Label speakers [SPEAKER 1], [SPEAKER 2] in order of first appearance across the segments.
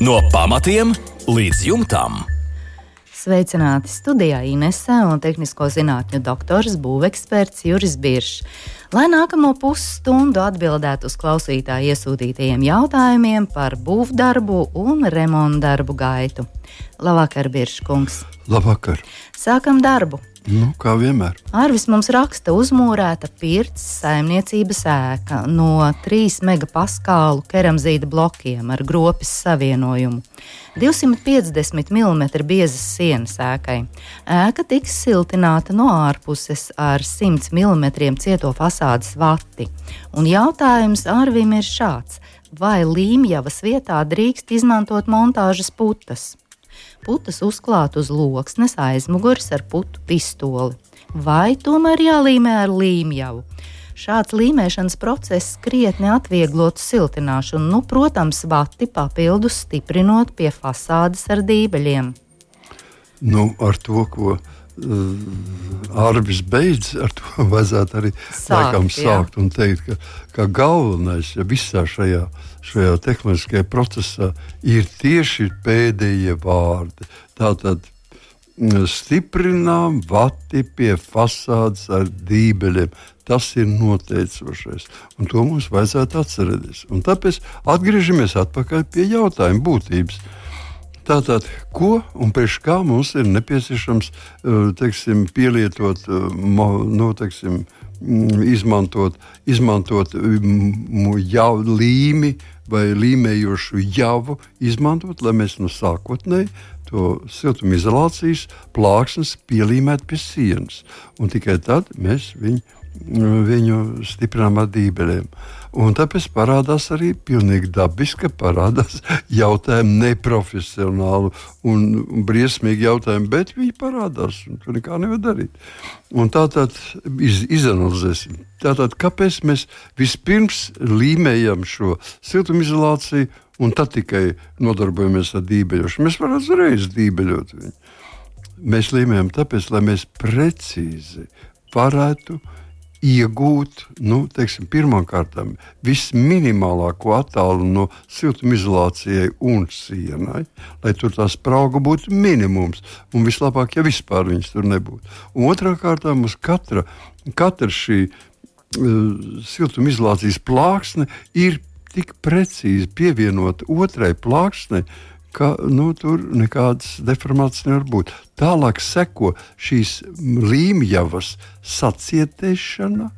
[SPEAKER 1] No pamatiem līdz jumtam.
[SPEAKER 2] Sveicināti studijā Inese un tehnisko zinātņu doktors būveksperts Juris Biršs. Lai nākamo pusstundu atbildētu uz klausītāju iesūtītajiem jautājumiem par būvdarbu un remontdarbu gaitu. Labvakar, Birškungs!
[SPEAKER 3] Labvakar!
[SPEAKER 2] Sākam darbu!
[SPEAKER 3] Nu, kā vienmēr.
[SPEAKER 2] Arvis mums raksta, uzmūrēta pirts saimniecības ēka no 3 megapaskālu keramzīta blokiem ar gropes savienojumu. 250 mm biezas sienas ēkai. Ēka tiks siltināta no ārpuses ar 100 mm cieto fasādes vati. Un jautājums Arvim ir šāds: vai līmjavas vietā drīkst izmantot montāžas putas? Putas uzklāt uz loksnes aizmugures ar putu pistoli, vai tomēr jālīmē ar līmjavu. Šāds līmēšanas process krietni atvieglotu siltināšanu, nu, protams, vati papildus stiprinot pie fasādes ar dībeļiem.
[SPEAKER 3] Nu, ar to, ko uh, Arbis beidz, ar to vajadzētu arī sākt, sākt un teikt, ka, ka galvenais ja visā šajā šajā tehniskajā procesā ir tieši pēdējie vārdi. Tātad mm, stiprinām vati pie fasādes ar dībeļiem. Tas ir noteicošais, un to mums vajadzētu atcerēties. Un tāpēc atgriežamies atpakaļ pie jautājuma būtības. Tātad, ko un priekš kā mums ir nepieciešams eh, teiksim, pielietot, eh, nu, teiksim, mm, izmantot, izmantot mm, jau līmi, vai līmējošu javu izmantot, lai mēs no sākotnēji to siltumizolācijas plāksnes pielīmētu pie sienas. Un tikai tad mēs viņu, viņu stiprinām ar dībeļiem. Un tāpēc parādās arī pilnīgi dabiski, parādās jautājumi neprofesionāli un briesmīgi jautājumi, bet viņi parādās un tur nekā nevar darīt. Un tā tad iz, izanalizēsim. Tātad, kāpēc mēs vispirms līmējam šo siltumizolāciju un tad tikai nodarbojamies ar dībeļošanu? Mēs varam uzreiz dībeļot viņu. Mēs līmējam tāpēc, lai mēs precīzi varētu iegūt nu, teiksim, pirmkārt visminimālāko attālumu no siltumizolācijai un sienai, lai tur tā sprauga būtu minimums. Un vislabāk, ja vispār viņas tur nebūtu. Kārtā mums katra, katra šī uh, siltumizolācijas plāksne ir tik precīzi pievienota otrai plāksnei, ka nu, tur nekādas deformācijas nevar būt. Tālāk seko šīs līmjavas sacietēšana.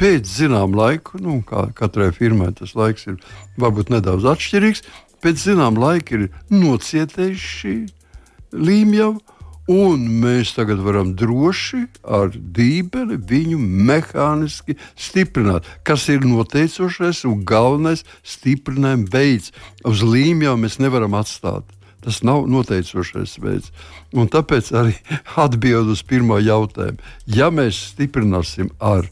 [SPEAKER 3] Pēc zināmā laika, nu, kā katrai firmai tas laiks ir varbūt nedaudz atšķirīgs, pēc zināmā laika ir nocietējuši līmjava, Un mēs tagad varam droši ar dībeli viņu mehāniski stiprināt, kas ir noteicošais un galvenais stiprinājuma veids. Uz līmju jau mēs nevaram atstāt. Tas nav noteicošais veids. Un tāpēc arī atbild uz pirmo jautājumu. Ja mēs stiprināsim ar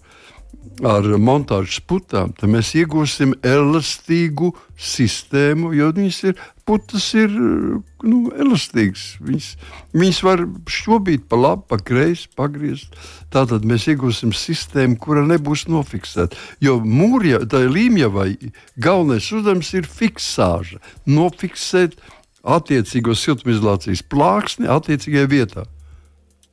[SPEAKER 3] ar montāžas putām, tad mēs iegūsim elastīgu sistēmu, jo viņas ir, putas ir nu, elastīgas. Viņas, viņas var šobīt pa labi, pa kreisi, pagriezt. Tātad mēs iegūsim sistēmu, kura nebūs nofiksēta. Jo mūrija, tā līmja vai galvenais uzdevums ir fiksāža. Nofiksēt attiecīgo siltumizolācijas plāksni attiecīgajā vietā.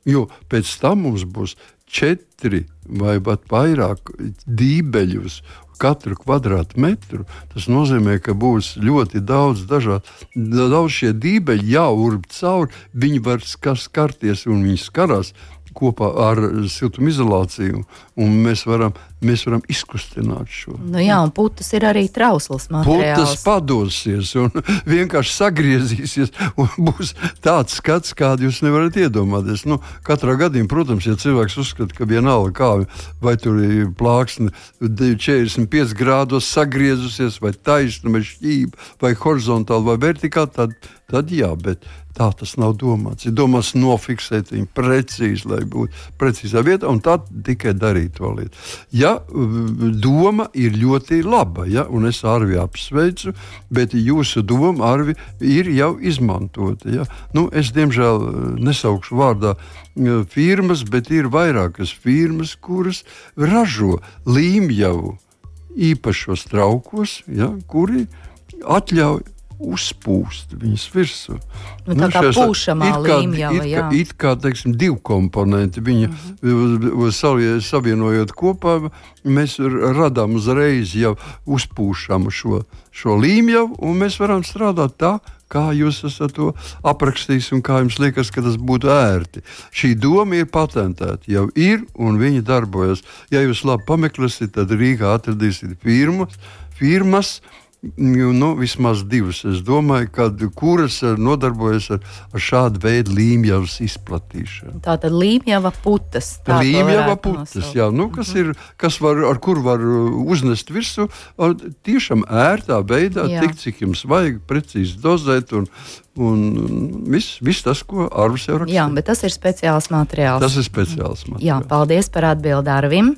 [SPEAKER 3] Jo pēc tam mums būs četri vai pat vairāk dībeļus katru kvadrātmetru, tas nozīmē, ka būs ļoti daudz dažādu, daudz šie dībeļi jāurb cauri, viņi var skarties un viņi skarās kopā ar siltumizolāciju, un mēs varam, mēs varam izkustināt šo.
[SPEAKER 2] Nu jā, un putas ir arī trausls
[SPEAKER 3] materiāls. Putas padosies un vienkārši sagriezīsies, un būs tāds skats, kādu jūs nevarat iedomāties. Nu, katrā gadījumā, protams, ja cilvēks uzskata, ka vienalga kā, vai tur ir plāksne 45 grādos sagriezusies, vai taisna, vai šķība, vai horizontāli, vai vertikāli, tad, tad jā, bet Tā tas nav domāts. Ir domāts nofiksēt viņu precīzi, lai būtu precīzā vietā, un tad tikai darīt to lietu. Ja doma ir ļoti laba, ja, un es Arvi apsveicu, bet jūsu doma Arvi ir jau izmantota. Ja. Nu, es diemžēl nesaukšu vārdā firmas, bet ir vairākas firmas, kuras ražo līmjavu īpašos traukos, ja, kuri atļauj uzpūst viņas virsū.
[SPEAKER 2] Nu, tā nu, kā pūšamā līnija jau
[SPEAKER 3] ir. It kā, teiksim, divi komponenti. Viņa mm -hmm. savienojot kopā, mēs radām uzreiz jau uzpūšamu šo, šo līniju, un mēs varam strādāt tā, kā jūs esat to aprakstījis un kā jums liekas, ka tas būtu ērti. Šī doma ir patentēta, jau ir un viņa darbojas. Ja jūs labi pameklēsiet, tad Rīgā atradīsiet firmas, firmas Nu, vismaz divas, es domāju, kad, kuras nodarbojas ar, ar šādu veidu līmjavas izplatīšanu.
[SPEAKER 2] Tā tad līmjava putas.
[SPEAKER 3] Līmjava putas, jā, nu, kas, -hmm. ir, kas var, ar kur var uh, uznest virsū, tiešām ērtā veidā, jā. tik cik jums vajag, precīzi dozēt un, Un viss, viss tas, ko Arvis jau rakstīja.
[SPEAKER 2] Jā, bet tas ir speciāls materiāls.
[SPEAKER 3] Tas ir speciāls materiāls.
[SPEAKER 2] Jā, paldies par atbildi Arvim.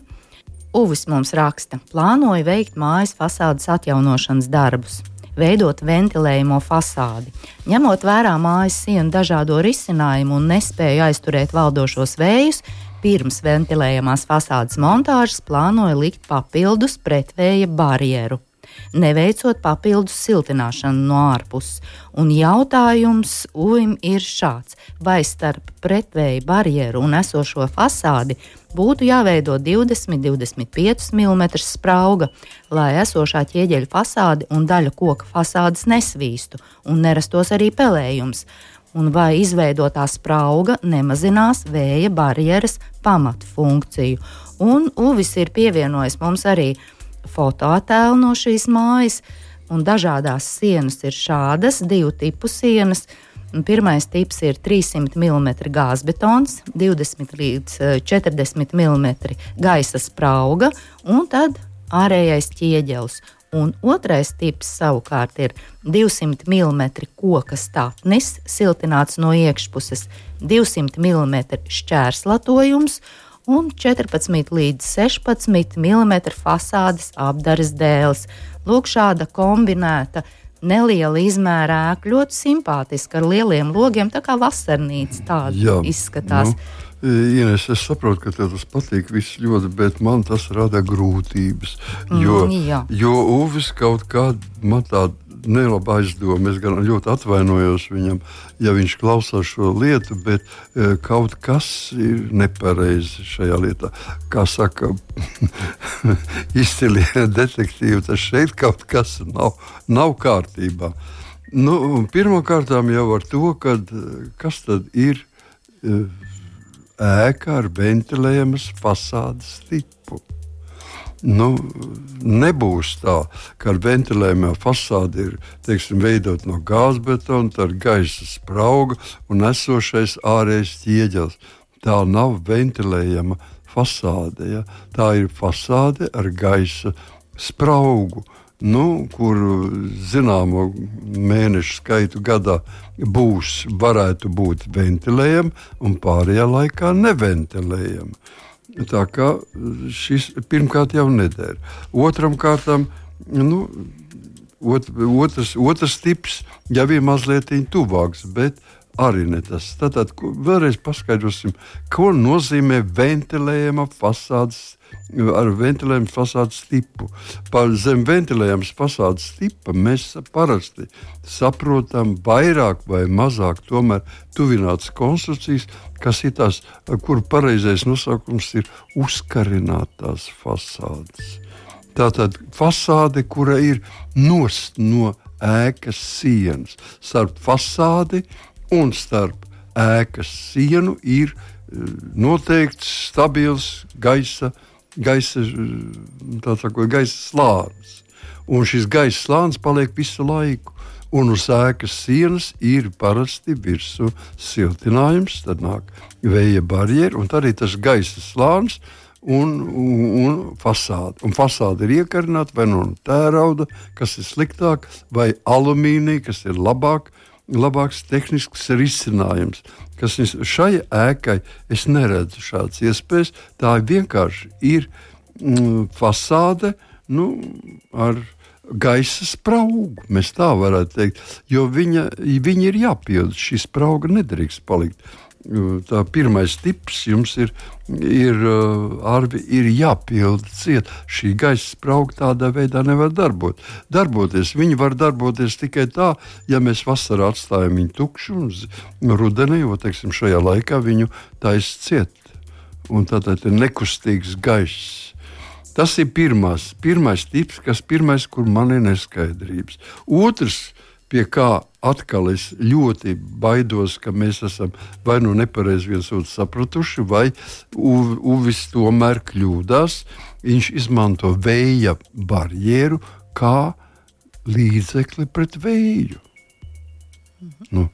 [SPEAKER 2] Uvis mums raksta, plānoja veikt mājas fasādes atjaunošanas darbus, veidot ventilējumu fasādi. Ņemot vērā mājas sienu dažādo risinājumu un nespēju aizturēt valdošos vējus, pirms ventilējamās fasādes montāžas plānoja likt papildus pretvēja barjeru neveicot papildus siltināšanu no ārpuses. Un jautājums UIM ir šāds: vai starp pretvēju barjeru un esošo fasādi būtu jāveido 20-25 mm sprauga, lai esošā ķieģeļa fasāde un daļa koka fasādes nesvīstu un nerastos arī pelējums? un vai izveidotā sprauga nemazinās vēja barjeras pamatfunkciju. Un Uvis ir pievienojis mums arī fotoattēlu no šīs mājas. Un dažādās sienas ir šādas, divu tipu sienas. Pirmais tips ir 300 mm gāzbetons, 20 līdz 40 mm gaisa sprauga un tad ārējais ķieģelis. Un otrais tips savukārt ir 200 mm koka statnis, siltināts no iekšpuses, 200 mm šķērslatojums un 14 līdz 16 mm fasādes apdares dēls. Lūk, šāda kombinēta neliela izmēra ēka, ļoti simpātiska ar lieliem logiem, tā kā vasarnīca tāda Jā, izskatās. Nu.
[SPEAKER 3] Ines, es saprotu, ka tev tas patīk viss ļoti, bet man tas rada grūtības. Jo, mm, jo Uvis kaut kādā man tāda nelaba aizdoma. Es gan ļoti atvainojos viņam, ja viņš klausās šo lietu, bet e, kaut kas ir nepareizi šajā lietā. Kā saka, izcilie detektīvi, tas šeit kaut kas nav, nav kārtībā. Nu, Pirmkārt, jau ar to, kad, kas tad ir e, ēka ar ventilējumas fasādes tipu. Nu, nebūs tā, ka ar ventilējumā fasāde ir teiksim, veidot no gāzbetona, tad gaisa sprauga un esošais ārējais ķieģelis. Tā nav ventilējama fasāde. Ja? Tā ir fasāde ar gaisa spraugu. Nu, kur zināmu mēnešu skaitu gadā būs, varētu būt ventilējama, un pārējā laikā neventilējama. Tā kā šis pirmkārt jau neder. Otram kārtam, nu, ot, otrs, otrs tips jau ir mazliet tuvāks, bet arī ne tas. Tātad vēlreiz paskaidrosim, ko nozīmē ventilējama fasādes ar ventilējumu fasādes tipu. Par zem ventilējumu fasādes tipa mēs parasti saprotam vairāk vai mazāk tuvinātas konstrukcijas, kas ir tās, kuru pareizais nosaukums ir uzkarinātās fasādes. Tā tad fasāde, kura ir nost no ēkas sienas. Starp fasādi un starp ēkas sienu ir eh, noteikts stabils gaisa gaisa, sakot, gaisa slānis. Un šis gaisa slānis paliek visu laiku. Un uz ēkas sienas ir parasti virsū siltinājums, tad nāk vēja barjera, un arī tas gaisa slānis un, un, un fasāde. Un fasāde ir iekarināta vai no tērauda, kas ir sliktāk, vai alumīnija, kas ir labāk, labāks tehnisks risinājums kas šai ēkai es neredzu šādas iespējas. Tā vienkārši ir mm, fasāde nu, ar gaisa spraugu. Mēs tā varētu teikt, jo viņa, viņa ir jāpild. Šī sprauga nedrīkst palikt tā pirmais tips jums ir, ir, arvi, ir jāpilda ciet. Šī gaisa sprauga tādā veidā nevar darbot. darboties. Viņi var darboties tikai tā, ja mēs vasarā atstājam viņu tukšu un rudenī, jo teiksim, šajā laikā viņu taisa ciet. Un tātad ir nekustīgs gaiss. Tas ir pirmās, pirmais tips, kas pirmais, kur man ir neskaidrības. Otrs, pie kā atkal es ļoti baidos, ka mēs esam vai nu nepareizi viens otru sapratuši, vai Uvis tomēr kļūdās. Viņš izmanto vēja barjeru kā līdzekli pret vēju. Mhm. Nu,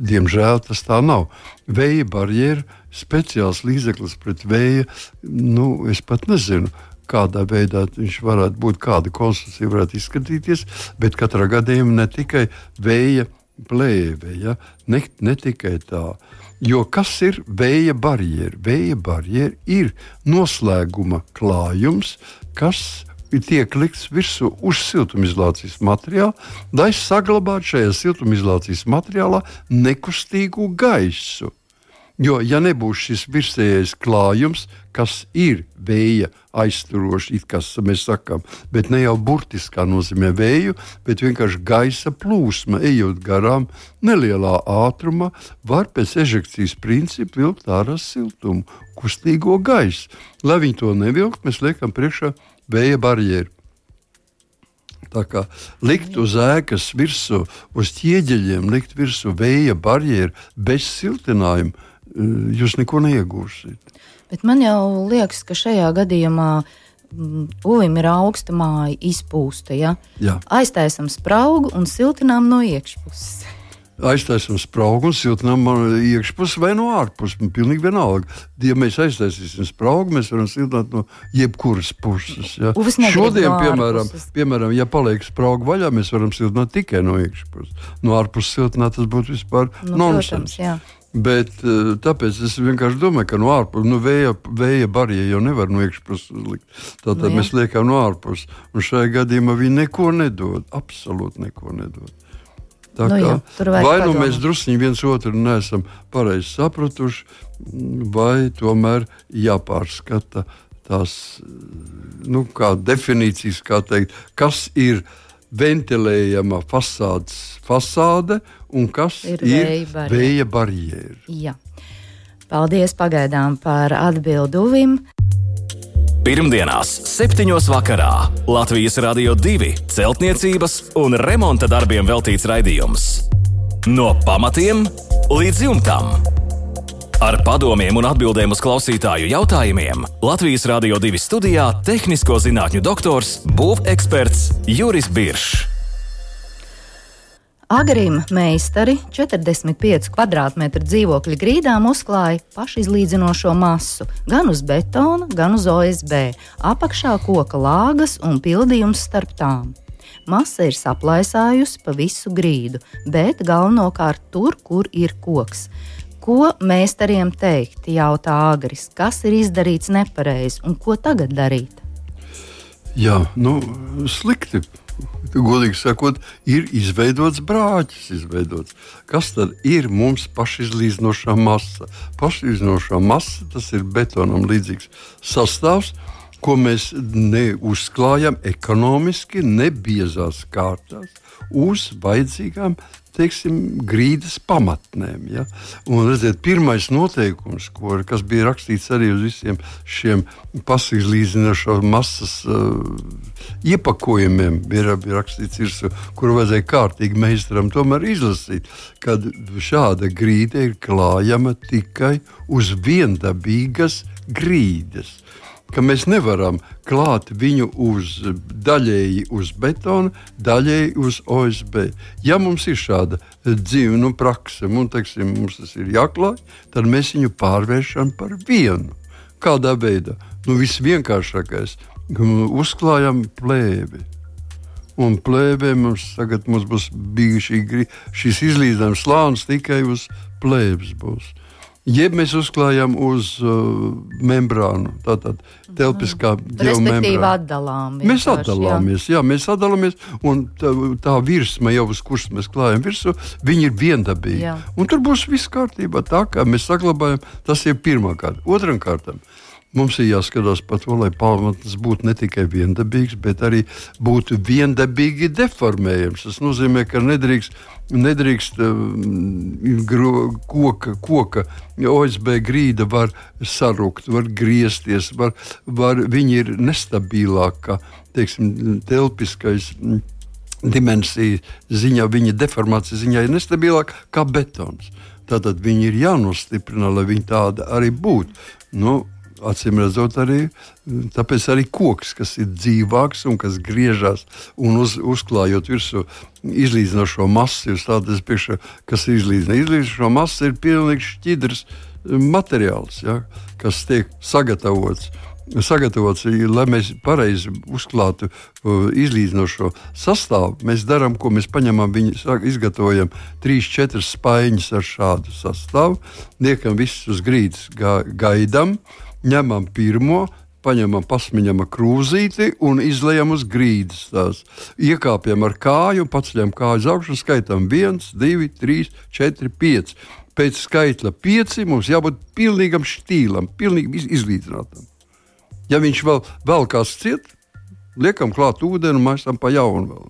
[SPEAKER 3] diemžēl tas tā nav. Vēja barjera speciāls līdzeklis pret vēja, nu, es pat nezinu kādā veidā viņš varētu būt, kāda konstrukcija varētu izskatīties, bet katrā gadījumā ne tikai vēja plēve, ja? ne, ne tikai tā. Jo kas ir vēja barjera? Vēja barjera ir noslēguma klājums, kas tiek likts virsū uz siltumizolācijas materiāla, lai saglabātu šajā siltumizolācijas materiālā nekustīgu gaisu. Jo, ja nebūs šis virsējais klājums, kas ir vēja aizturošs, it kā mēs sakām, bet ne jau burtiskā nozīmē vēju, bet vienkārši gaisa plūsma, ejot garām nelielā ātrumā, var pēc ežekcijas principa vilkt ārā siltumu, kustīgo gaisu. Lai viņi to nevilkt, mēs liekam priekšā vēja barjeru. Tā kā likt uz ēkas virsmu, uz ķieģeļiem, likt virsmu vēja barjeru bez siltinājuma jūs neko neiegūsiet.
[SPEAKER 2] Bet man jau liekas, ka šajā gadījumā mm, Uvim ir augsta māja, izpūsta. Ja? Jā. Aiztaisam spraugu un siltinām no iekšpuses.
[SPEAKER 3] Aiztaisam spraugu un siltinām no iekšpuses vai no ārpuses. Man pilnīgi vienalga. Ja mēs aiztaisīsim spraugu, mēs varam siltināt no jebkuras puses. Ja? Šodien, no piemēram, piemēram, ja paliek sprauga vaļā, mēs varam siltināt tikai no iekšpuses. No ārpuses siltināt tas būtu vispār nu, nonsens. Protams, Bet eh, tāpēc es vienkārši domāju, ka no ārpuses nu, vēja, vēja barjeras jau nevar no iekšpuses uzlikt. Tātad nu, jā. mēs liekam no ārpuses. Un šajā gadījumā viņi neko nedod. Absolūti neko nedod. Tā nu, kā, jā, vai nu mēs druskuļi viens otru neesam pareizi sapratuši, vai tomēr jāpārskata tās nu, kā definīcijas, kā teikt, kas ir ventilējama fasādes fasāde un kas ir, ir vēja barjera.
[SPEAKER 2] Jā. Paldies pagaidām par atbildi Uvim.
[SPEAKER 1] Pirmdienās, 7. vakarā Latvijas Rādio 2 celtniecības un remonta darbiem veltīts raidījums. No pamatiem līdz jumtam. Ar padomiem un atbildēm uz klausītāju jautājumiem Latvijas Rādio 2 studijā - tehnisko zinātņu doktors, būveksperts Juris Biršs.
[SPEAKER 2] Agrim meistari 45 km2 dzīvokļa grīdām uzklāja pašizlīdzinošo masu gan uz betona, gan uz OSB, apakšā koka lāgas un pildījums starp tām. Masa ir saplaisājusi pa visu grīdu, bet galvenokārt tur, kur ir koks. Ko meistariem teikt? jautā Agris. Kas ir izdarīts nepareizi un ko tagad darīt?
[SPEAKER 3] Jā, nu, slikti godīgi sakot, ir izveidots brāķis. Izveidots. Kas tad ir mums pašizlīdzinošā masa? Pašizlīdzinošā masa tas ir betonam līdzīgs sastāvs. Ko mēs neuzklājam ekonomiski, nebiezās kārtās, uz vajadzīgām teiksim, grīdas pamatnēm. Ja? Un, redziet, pirmais noteikums, ko, kas bija rakstīts arī uz visiem šiem pasīzlīdzinošo masas uh, iepakojumiem, bija, bija rakstīts, ir, kuru vajadzēja kārtīgi meistaram tomēr izlasīt, kad šāda grīda ir klājama tikai uz viendabīgas grīdas mēs nevaram klāt viņu uz daļēji uz betona, daļēji uz OSB. Ja mums ir šāda dzīve, nu, prakse, un teiksim, mums tas ir jāklāj, tad mēs viņu pārvēršam par vienu. Kādā veidā? Nu, visvienkāršākais - uzklājam plēvi. Un plēvē mums tagad mums būs šī, šis izlīdzinājums slānis tikai uz plēves. Būs. Jeb mēs uzklājam uz uh, membrānu, tātad telpiskā geomembrāna. Mēs atdalāmies, jā. jā, mēs atdalāmies, un tā, tā virsma jau uz kuras mēs klājam virsū, viņi ir viendabīgi. Jā. Un tur būs viss kārtībā, tā kā mēs saglabājam, tas ir pirmā kārta. Otram kārtam. Mums ir jāskatās par to, lai pamats būtu ne tikai viendabīgs, bet arī būtu viendabīgi deformējams. Tas nozīmē, ka nedrīkst, nedrīkst uh, koka, koka OSB grīda var sarukt, var griezties, var, var, viņi ir nestabilāki, teiksim, telpiskais. Mm, dimensija ziņā, viņa deformācija ziņā ir nestabilāka kā betons. Tātad viņi ir jānostiprina, lai viņi tādi arī būtu. Nu, Acīm redzot, arī tāpēc arī koks, kas ir dzīvāks un kas griežas un uz, uzklājot virsū izlīdzinošo masu, ir tāds priekšā, kas izlīdzina. Izlīdzinošo masu ir pilnīgi šķidrs materiāls, ja, kas tiek sagatavots. Sagatavots, lai mēs pareizi uzklātu izlīdzinošo sastāvu. Mēs darām, ko mēs paņemam, viņu izgatavojam trīs, četras spaiņas ar šādu sastāvu, liekam visus uz grīdas, gaidām. Ga ņemam pirmo, paņemam pasmiņam krūzīti un izlējam uz grīdas. Tās. Iekāpjam ar kāju, paceļam kāju uz augšu, skaitām 1, 2, 3, 4, 5. Pēc skaitļa 5 mums jābūt pilnīgam štīlam, pilnīgi izlīdzinātam. Ja viņš vēl, vēl kāds ciet, liekam klāt ūdeni un maisam pa jaunu vēl.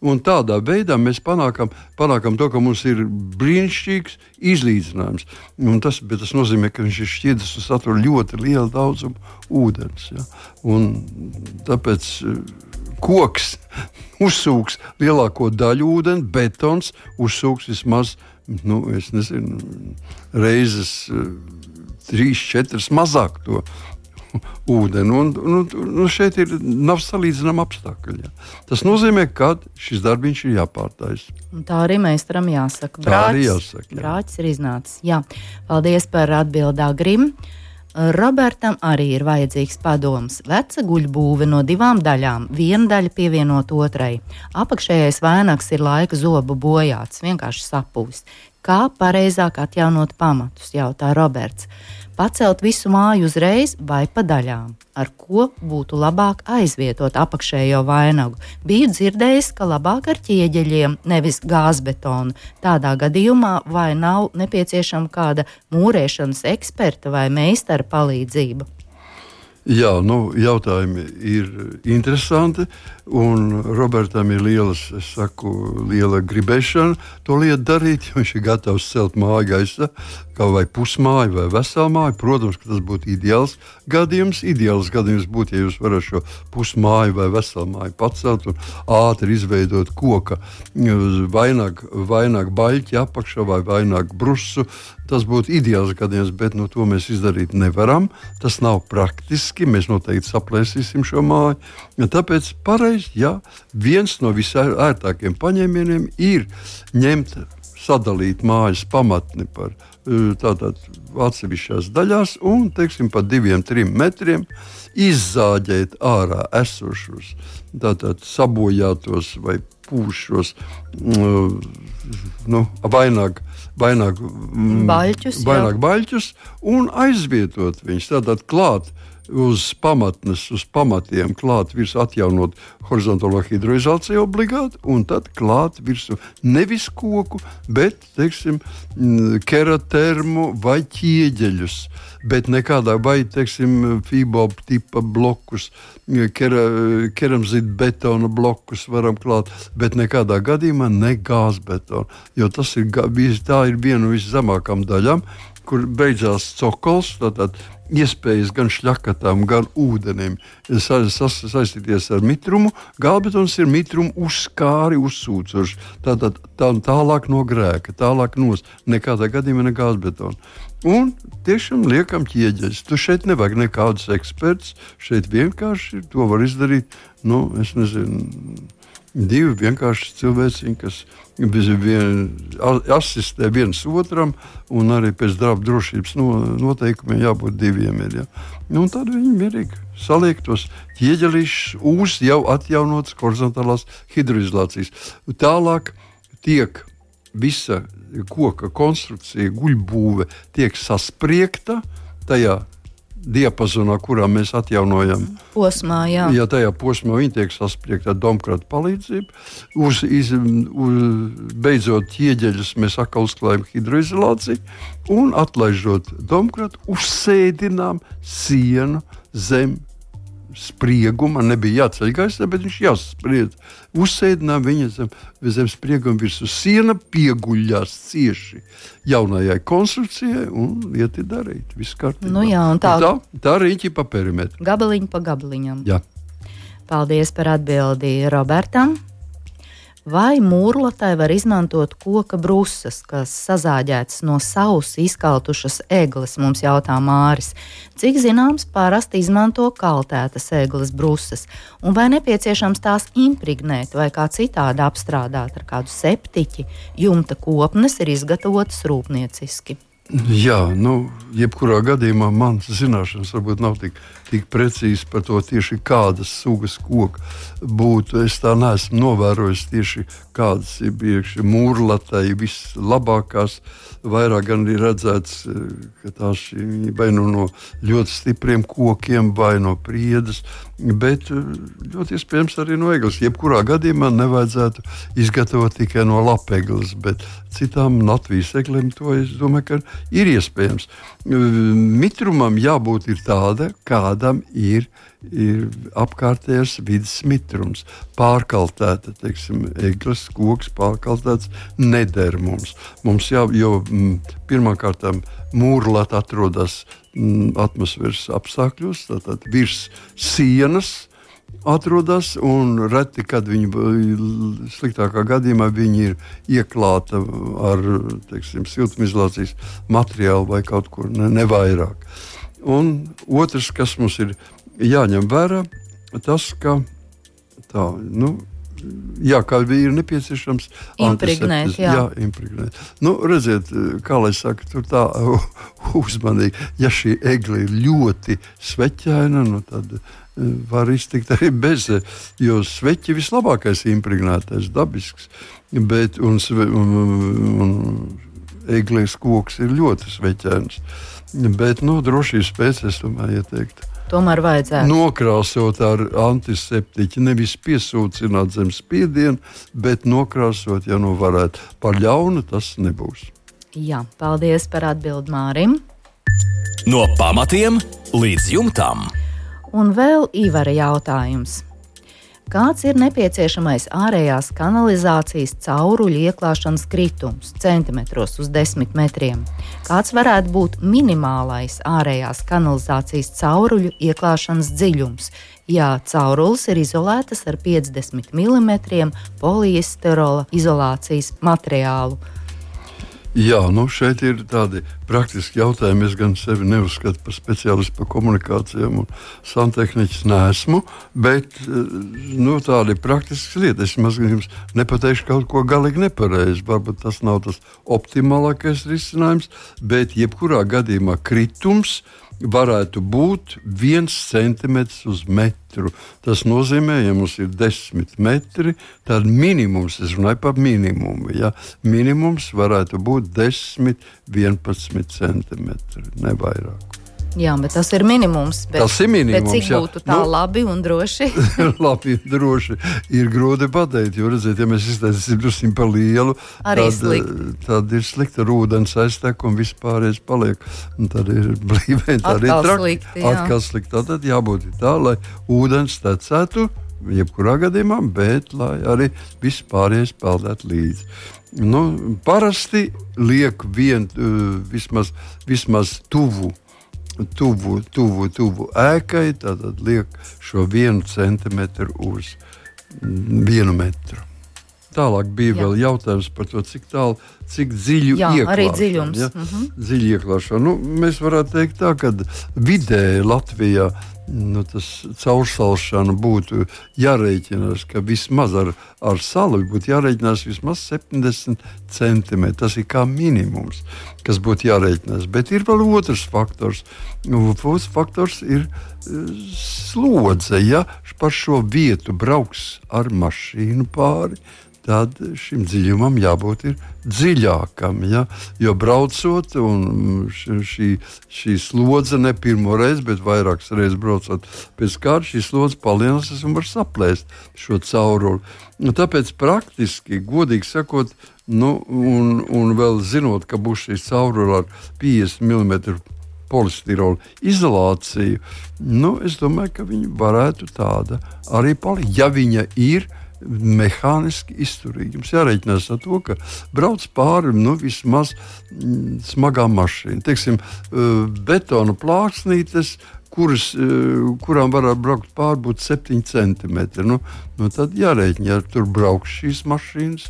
[SPEAKER 3] Un tādā veidā mēs panākam, panākam to, ka mums ir brīnišķīgs izlīdzinājums. Un tas, tas nozīmē, ka viņš ir šķidrs un satur ļoti lielu daudzumu ūdens. Ja? Un tāpēc eh, koks uzsūks lielāko daļu ūdeni, betons uzsūks vismaz nu, nezinu, reizes eh, trīs, četras mazāk to ūdeni. Un, un, un šeit ir nav salīdzināma apstākļi. Ja. Tas nozīmē, ka šis darbs ir jāpārtaisa.
[SPEAKER 2] Tā arī mēs tam jāsaka.
[SPEAKER 3] Brāķis, Tā arī jāsaka. Jā.
[SPEAKER 2] Brāķis ir iznācis. Jā. Paldies par atbildā Grim. Robertam arī ir vajadzīgs padoms. Veca guļbūve no divām daļām, viena daļa pievienot otrai. Apakšējais vainags ir laika zobu bojāts, vienkārši sapūst. Kā pareizāk atjaunot pamatus, jautā Roberts pacelt visu māju uzreiz vai pa daļām, ar ko būtu labāk aizvietot apakšējo vainagu. Biju dzirdējis, ka labāk ar ķieģeļiem, nevis gāzbetonu. Tādā gadījumā vai nav nepieciešama kāda mūrēšanas eksperta vai meistara palīdzība?
[SPEAKER 3] Jā, nu, jautājumi ir interesanti. Robertam ir lielas, saku, liela gribēšana to lietu darīt. Viņš ir gatavs celt māju gaisa, kā vai pusmāju, vai veselu māju. Protams, ka tas būtu ideāls gadījums. Ideāls gadījums būtu, ja jūs varat šo pusmāju vai veselu māju pacelt un ātri izveidot koka vainagu, vainagu baļķi apakšā vai vainagu brusu. Tas būtu ideāls gadījums, bet nu, to mēs izdarīt nevaram. Tas nav praktiski. Mēs noteikti saplēsīsim šo māju. Tāpēc pareizi, ja viens no visērtākajiem paņēmieniem ir ņemt, sadalīt mājas pamatni par tātad atsevišķās daļās un, teiksim, pa diviem, trim metriem izzāģēt ārā esošos, tātad sabojātos vai pūšos, nu, vaināk, vaināk,
[SPEAKER 2] baļķus,
[SPEAKER 3] vaināk baļķus un aizvietot viņus tātad klāt uz pamatnes, uz pamatiem klāt virsū, atjaunot horizontālo hidroizolāciju obligāti, un tad klāt virsū nevis koku, bet, teiksim, keratermu vai ķieģeļus. Bet nekādā vai, teiksim, fibob tipa blokus, kera, keramzīta betona blokus varam klāt, bet nekādā gadījumā ne gāzbetonu, jo tas ir, tā ir viena no viszemākām daļām, kur beidzās cokols, tātad iespējas gan šļakatām, gan ūdenim sa, sa, saistīties ar mitrumu. Gālbetons ir mitrumu uzskāri uzsūcošs. Tātad tā, tālāk no grēka, tālāk nos. Nekādā gadījumā ne gāzbetona. Un tiešām liekam ķieģeļus. Tu šeit nevajag nekādus ekspertus. Šeit vienkārši to var izdarīt. Nu, es nezinu divi vienkārši cilvēki, kas vien, asistē viens otram, un arī pēc darba drošības no, noteikumiem jābūt diviem. Ir, ja. nu, tad viņi mierīgi saliek tos ķieģelīšus uz jau atjaunotas horizontālās hidroizolācijas. Tālāk tiek visa koka konstrukcija, guļbūve tiek saspriegta tajā diapazonā, kurā mēs atjaunojam.
[SPEAKER 2] Posmā, jā.
[SPEAKER 3] Ja tajā posmā viņi tiek saspriegta ar domkrāta palīdzību, uz, iz, uz, beidzot ķieģeļus mēs atkal uzklājam hidroizolāciju un atlaižot domkrātu, uzsēdinām sienu zem sprieguma, nebija jāceļ gaisā, bet viņš jāspriedz. Uzsēdinām viņa zem, zem sprieguma virsū. Siena pieguļās cieši jaunajai konstrukcijai un iet darīt. Viss kārtībā.
[SPEAKER 2] Nu jā, tā,
[SPEAKER 3] tā, tā riņķi pa perimetru.
[SPEAKER 2] Gabaliņu pa gabaliņam.
[SPEAKER 3] Jā.
[SPEAKER 2] Paldies par atbildi Robertam vai mūrlatai var izmantot koka brūces, kas sazāģētas no sausa izkaltušas eglis, mums jautā Māris. Cik zināms, parasti izmanto kaltētas eglis brūces, un vai nepieciešams tās impregnēt vai kā citādi apstrādāt ar kādu septiķi, jumta kopnes ir izgatavotas rūpnieciski.
[SPEAKER 3] Jā, nu, jebkurā gadījumā manas zināšanas varbūt nav tik, tik precīzas par to tieši kādas sugas koka būtu. Es tā neesmu novērojis tieši kādas ir bijušas mūrlatai vislabākās. Vairāk gan ir redzēts, ka tās ir vai nu no ļoti stipriem kokiem, vai no priedes, bet ļoti iespējams arī no eglis. Jebkurā gadījumā nevajadzētu izgatavot tikai no lapegles, bet citām Latvijas eglēm to es domāju, ka ir iespējams. Mitrumam jābūt tādam, kādam ir ir apkārtējais vidas mitrums, pārkaltēta, teiksim, eglis, koks, pārkaltēts neder mums. Mums jā, jo m, pirmkārt mūrlāt atrodas m, atmosfēras apstākļos, tātad virs sienas. Atrodas, un reti, kad viņi sliktākā gadījumā viņi ir ieklāta ar teiksim, siltumizolācijas materiālu vai kaut kur ne, ne vairāk. Un otrs, kas mums ir jāņem vērā tas, ka tā, nu, Jā, kā bija nepieciešams
[SPEAKER 2] impregnēt. Jā,
[SPEAKER 3] jā impregnēt. Nu, redziet, kā lai saka, tur tā uzmanīgi. Ja šī egle ir ļoti sveķaina, nu, tad e, var iztikt arī bez, jo sveķi vislabākais impregnētais, dabisks. Bet, un, un, un eglis koks ir ļoti sveķains. Bet, nu, drošības pēc es domāju, ieteikt
[SPEAKER 2] tomēr vajadzētu.
[SPEAKER 3] Nokrāsot ar antiseptiķu, nevis piesūcināt zem spiedienu, bet nokrāsot, ja nu varētu. Par ļaunu tas nebūs.
[SPEAKER 2] Jā, paldies par atbildi Mārim.
[SPEAKER 1] No pamatiem līdz jumtam.
[SPEAKER 2] Un vēl Ivara jautājums kāds ir nepieciešamais ārējās kanalizācijas cauruļu ieklāšanas kritums centimetros uz 10 metriem, kāds varētu būt minimālais ārējās kanalizācijas cauruļu ieklāšanas dziļums, ja caurules ir izolētas ar 50 mm poliesterola izolācijas materiālu.
[SPEAKER 3] Jā, nu šeit ir tādi praktiski jautājumi. Es gan sevi neuzskatu par speciālistu par komunikācijām, un santehniķis nesmu, bet eh, nu, tādi praktiski lietas. Es mazliet jums nepateikšu kaut ko galīgi nepareizi. Varbūt tas nav tas optimālākais risinājums, bet jebkurā gadījumā kritums varētu būt viens centimetrs uz metru. Tas nozīmē, ja mums ir desmit metri, tad minimums, es runāju par minimumu, ja, minimums varētu būt 10, 11 centimetri, ne vairāk.
[SPEAKER 2] Jā, bet tas ir minimums. Bet,
[SPEAKER 3] tas ir minimums.
[SPEAKER 2] Cik jā. būtu tā nu, labi un droši?
[SPEAKER 3] labi un droši ir grūti pateikt. Jo, redziet, ja mēs iztaisīsim drusku par lielu,
[SPEAKER 2] Arī
[SPEAKER 3] tad,
[SPEAKER 2] slikti.
[SPEAKER 3] tad ir slikti ar ūdens aiztek un vispārējais paliek. Un tad ir blīvē, tad
[SPEAKER 2] ir
[SPEAKER 3] traki.
[SPEAKER 2] Slikti, jā.
[SPEAKER 3] Atkal slikti. Tad jābūt tā, lai ūdens tecētu. Jebkurā gadījumā, bet arī viss pārējais peldētu līdzi. Nu, parasti liek vien, uh, vismaz, vismaz tuvu tuvu, tuvu, tuvu ēkai, tad liek šo vienu centimetru uz vienu metru. Tālāk bija Jā. vēl jautājums par to, cik tālu, cik dziļu
[SPEAKER 2] Jā, arī dziļums.
[SPEAKER 3] Ja? Mhm. -huh. Dziļi ieklāšana. Nu, mēs varētu teikt tā, ka vidēji Latvijā nu, tas caursalšana būtu jārēķinās, ka vismaz ar, ar salu būtu jārēķinās vismaz 70 centimetri. Tas ir kā minimums, kas būtu jārēķinās. Bet ir vēl otrs faktors. Otrs faktors ir e, slodze. Ja par šo vietu brauks ar mašīnu pāri, tad šim dziļumam jābūt dziļākam. Ja? Jo braucot, šī, šī slodze ne pirmo reizi, bet vairākas reizes braucot pēc kārtas, šī slodze palielinās un var saplēst šo cauruli. Un tāpēc praktiski, godīgi sakot, nu, un, un vēl zinot, ka būs šī caurule ar 50 mm polistirola izolāciju, nu, es domāju, ka viņa varētu tāda arī palikt. Ja viņa ir, mehāniski izturīgi. Jums jārēķinās ar to, ka brauc pāri nu, vismaz mm, smagām mašīnām. Teiksim, uh, betona plāksnītes, kuras, uh, kurām varētu braukt pāri būt 7 centimetri. Nu, nu tad jārēķina, ja tur brauks šīs mašīnas,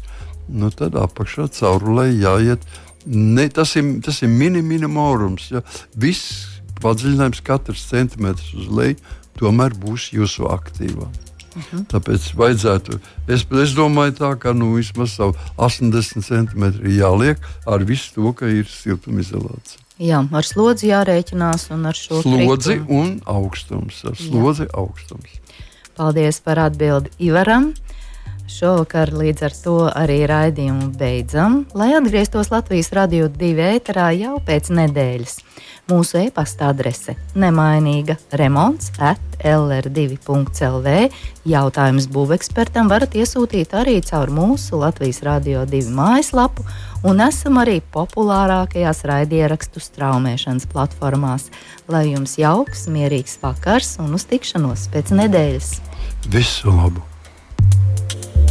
[SPEAKER 3] nu tad apakšā caurulē jāiet. Ne, tas ir, tas ir mini minimums. Ja? Viss padziļinājums, katrs centimetrs uz leju, tomēr būs jūsu aktīvā. -huh. Tāpēc vajadzētu, es, es domāju, tā, ka nu, vismaz 80 centimetri jāliek ar visu to, ka ir siltumizolācija.
[SPEAKER 2] Jā, ar slodzi jārēķinās un ar šo
[SPEAKER 3] slodzi kritumu. un augstums. Ar slodzi Jā. augstums.
[SPEAKER 2] Paldies par atbildi Ivaram. Šovakar līdz ar to arī raidījumu beidzam, lai atgrieztos Latvijas radio divi ēterā jau pēc nedēļas. Mūsu e-pasta adrese nemainīga remonts at lr2.lv. Jautājumus būvekspertam varat iesūtīt arī caur mūsu Latvijas Rādio 2 mājaslapu, un esam arī populārākajās raidierakstu straumēšanas platformās. Lai jums jauks, mierīgs vakars un uz tikšanos pēc nedēļas!
[SPEAKER 3] Visu labu!